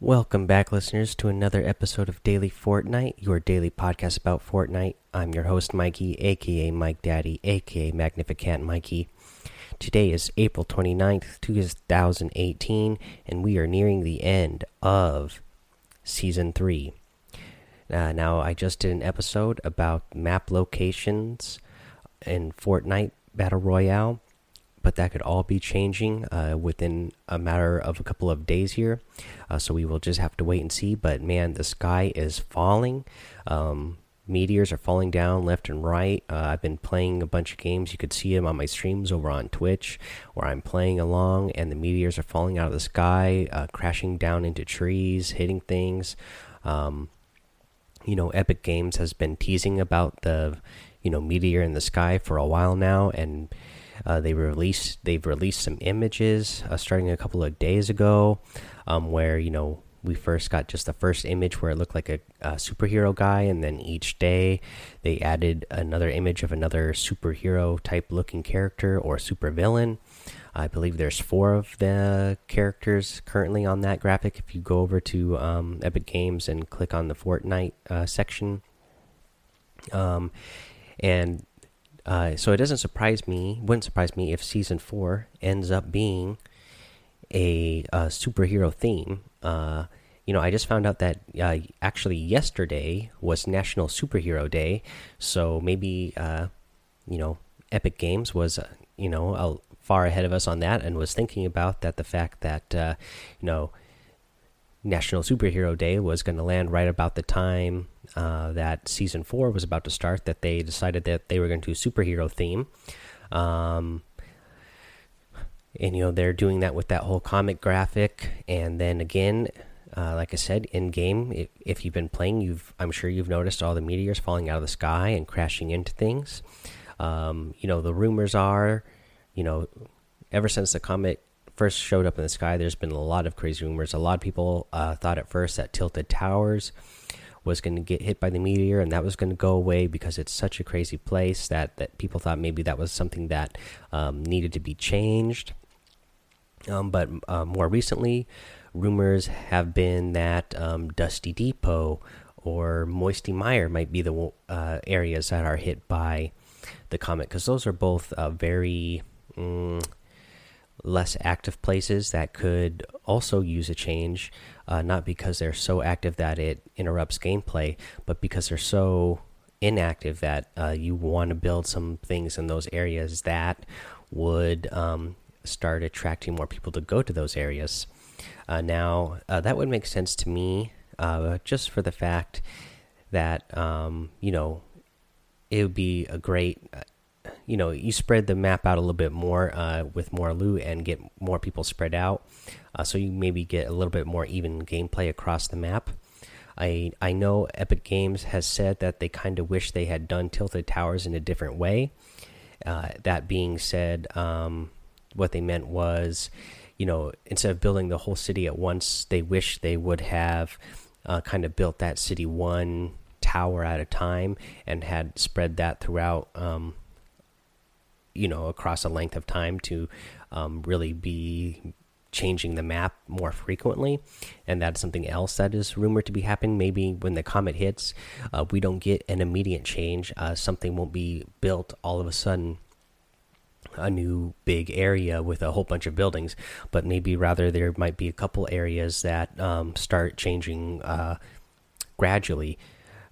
Welcome back, listeners, to another episode of Daily Fortnite, your daily podcast about Fortnite. I'm your host, Mikey, aka Mike Daddy, aka Magnificent Mikey. Today is April 29th, 2018, and we are nearing the end of Season 3. Uh, now, I just did an episode about map locations in Fortnite Battle Royale, but that could all be changing uh, within a matter of a couple of days here. Uh, so we will just have to wait and see. But man, the sky is falling. Um, meteors are falling down left and right. Uh, I've been playing a bunch of games. You could see them on my streams over on Twitch, where I'm playing along, and the meteors are falling out of the sky, uh, crashing down into trees, hitting things. Um, you know, Epic Games has been teasing about the, you know, meteor in the sky for a while now, and uh, they released they've released some images uh, starting a couple of days ago, um, where you know we first got just the first image where it looked like a, a, superhero guy, and then each day they added another image of another superhero type looking character or supervillain. I believe there's four of the characters currently on that graphic. If you go over to um, Epic Games and click on the Fortnite uh, section, um, and uh, so it doesn't surprise me, wouldn't surprise me if season four ends up being a, a superhero theme. Uh, you know, I just found out that uh, actually yesterday was National Superhero Day, so maybe uh, you know Epic Games was uh, you know far ahead of us on that and was thinking about that the fact that uh, you know National Superhero Day was going to land right about the time uh, that season four was about to start. That they decided that they were going to do superhero theme, um, and you know they're doing that with that whole comic graphic. And then again, uh, like I said, in game, if, if, you've been playing, you've I'm sure you've noticed all the meteors falling out of the sky and crashing into things. Um, you know the rumors are, you know, ever since the comet first showed up in the sky, there's been a lot of crazy rumors. A lot of people uh, thought at first that Tilted Towers was going to get hit by the meteor and that was going to go away because it's such a crazy place that that people thought maybe that was something that um, needed to be changed. Um, but uh, more recently, rumors have been that um, Dusty Depot or Moisty Mire might be the uh, areas that are hit by the comet because those are both uh, very. Mm, less active places that could also use a change, uh, not because they're so active that it interrupts gameplay, but because they're so inactive that uh, you want to build some things in those areas that would um, start attracting more people to go to those areas. Uh, now, uh, that would make sense to me uh, just for the fact that, um, you know, it would be a great you know you spread the map out a little bit more uh, with more loot and get more people spread out, uh, so you maybe get a little bit more even gameplay across the map. I I know Epic Games has said that they kind of wish they had done Tilted Towers in a different way. Uh, that being said, um, what they meant was, you know, instead of building the whole city at once, they wish they would have uh, kind of built that city one tower at a time and had spread that throughout. Um, you know across a length of time to um, really be changing the map more frequently. And that's something else that is rumored to be happening. Maybe when the comet hits uh, we don't get an immediate change. Uh, something won't be built all of a sudden a new big area with a whole bunch of buildings. But maybe rather there might be a couple areas that um, start changing uh, gradually.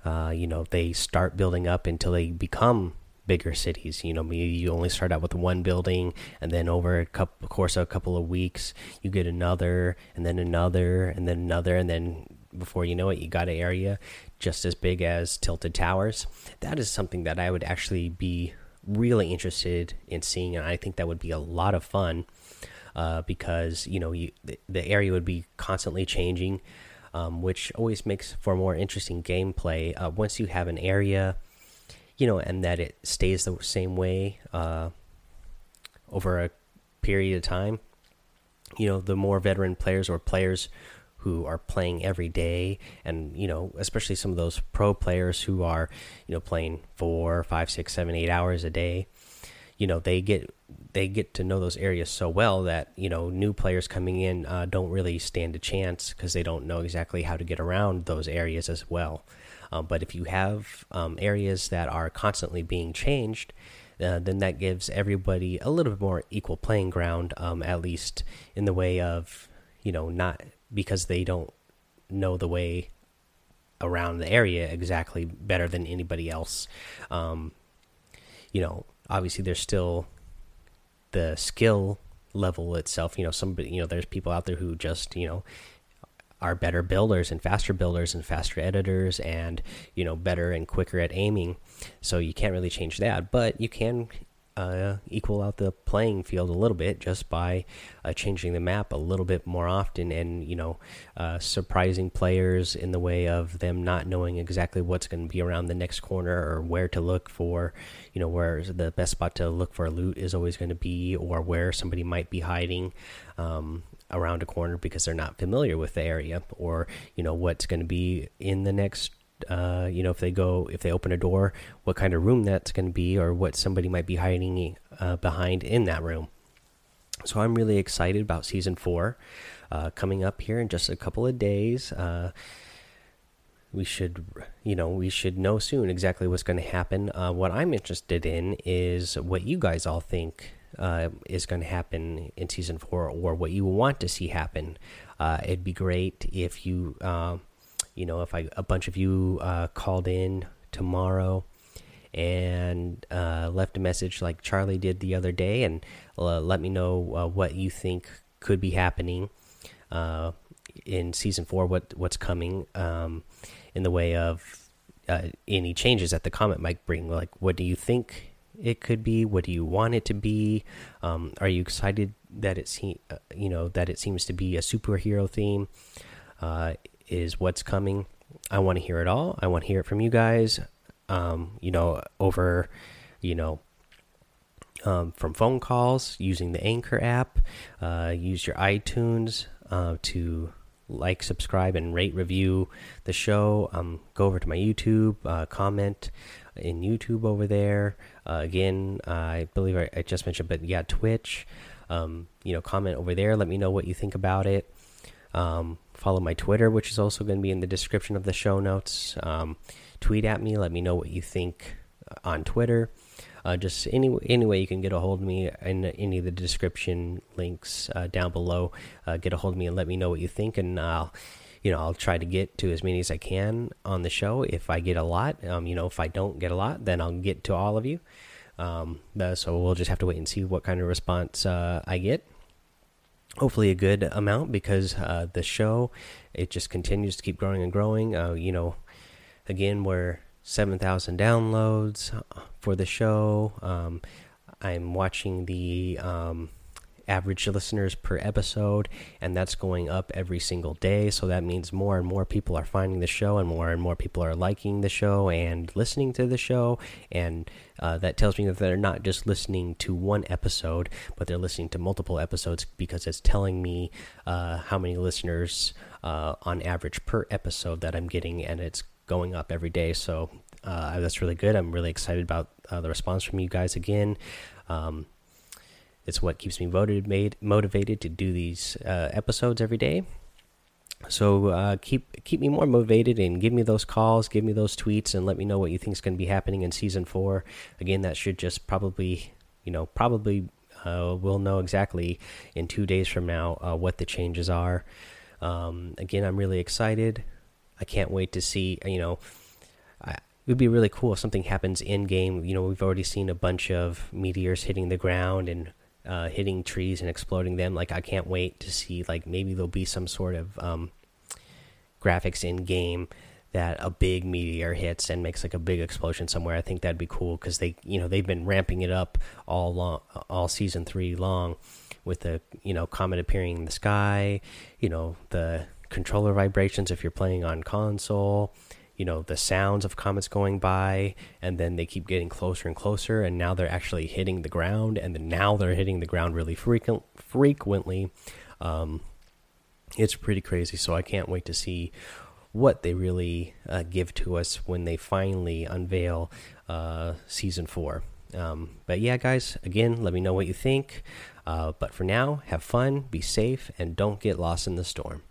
Uh, you know they start building up until they become bigger cities. You know, maybe you only start out with one building, and then over a couple, course of a couple of weeks, you get another, and then another, and then another, and then before you know it, you got an area just as big as Tilted Towers. That is something that I would actually be really interested in seeing, and I think that would be a lot of fun uh, because you know you, the, the, area would be constantly changing. Um, which always makes for more interesting gameplay. Uh, once you have an area you know, and that it stays the same way uh, over a period of time. You know, the more veteran players or players who are playing every day, and you know, especially some of those pro players who are, you know, playing four, five, six, seven, eight hours a day. You know, they get they get to know those areas so well that you know new players coming in uh, don't really stand a chance because they don't know exactly how to get around those areas as well. Um, but if you have um, areas that are constantly being changed, uh, then that gives everybody a little bit more equal playing ground, um, at least in the way of you know not because they don't know the way around the area exactly better than anybody else. Um, you know, obviously there's still the skill level itself. You know, somebody, you know, there's people out there who just, you know, are better builders and faster builders and faster editors and you know better and quicker at aiming so you can't really change that but you can uh, equal out the playing field a little bit just by uh, changing the map a little bit more often and you know uh, surprising players in the way of them not knowing exactly what's going to be around the next corner or where to look for you know where the best spot to look for loot is always going to be or where somebody might be hiding um, around a corner because they're not familiar with the area or you know what's going to be in the next uh, you know, if they go, if they open a door, what kind of room that's going to be, or what somebody might be hiding uh, behind in that room. So I'm really excited about season four uh, coming up here in just a couple of days. Uh, we should, you know, we should know soon exactly what's going to happen. Uh, what I'm interested in is what you guys all think uh, is going to happen in season four, or what you want to see happen. it'd be great if you you know, if I a bunch of you uh, called in tomorrow and uh, left a message like Charlie did the other day, and uh, let me know uh, what you think could be happening uh, in season four. What what's coming um, in the way of uh, any changes that the comment might bring? Like, what do you think it could be? What do you want it to be? Um, are you excited that it se you know that it seems to be a superhero theme? Is what's coming. I want to hear it all. I want to hear it from you guys. Um, you know, over, you know, um, from phone calls using the Anchor app. Uh, use your iTunes uh, to like, subscribe, and rate, review the show. Um, go over to my YouTube, uh, comment in YouTube over there. Uh, again, I believe I, I, just mentioned, but yeah, Twitch. Um, you know, comment over there. Let me know what you think about it. Um, follow my Twitter, which is also going to be in the description of the show notes. Um, tweet at me. Let me know what you think uh, on Twitter. Uh, just any any way you can get a hold of me in any of the description links uh, down below. Uh, get a hold of me and let me know what you think, and I'll you know I'll try to get to as many as I can on the show. If I get a lot, um, you know, if I don't get a lot, then I'll get to all of you. Um, so we'll just have to wait and see what kind of response uh, I get hopefully a good amount because uh, the show it just continues to keep growing and growing. Uh, you know, again, we're seven thousand downloads for the show. Um, I'm watching the um, average listeners per episode, and that's going up every single day. So that means more and more people are finding the show, and more and more people are liking the show and listening to the show. And uh, that tells me that they're not just listening to one episode, but they're listening to multiple episodes because it's telling me uh, how many listeners uh, on average per episode that I'm getting, and it's going up every day. So uh, that's really good. I'm really excited about uh, the response from you guys again. Um, it's what keeps me voted, made motivated to do these uh, episodes every day. So uh, keep keep me more motivated and give me those calls, give me those tweets, and let me know what you think is going to be happening in season four. Again, that should just probably, you know, probably uh, we'll know exactly in two days from now uh, what the changes are. Um, again, I'm really excited. I can't wait to see. You know, it would be really cool if something happens in game. You know, we've already seen a bunch of meteors hitting the ground and uh, hitting trees and exploding them. Like I can't wait to see like maybe there'll be some sort of um, graphics in game that a big meteor hits and makes like a big explosion somewhere. I think that'd be cool because they you know they've been ramping it up all long all season three long with the you know comet appearing in the sky. You know the controller vibrations if you're playing on console you know the sounds of comets going by and then they keep getting closer and closer and now they're actually hitting the ground and then now they're hitting the ground really frequent frequently um, it's pretty crazy so i can't wait to see what they really uh, give to us when they finally unveil uh, season four Um, but yeah, guys, again, let me know what you think. Uh, but for now, have fun, be safe, and don't get lost in the storm.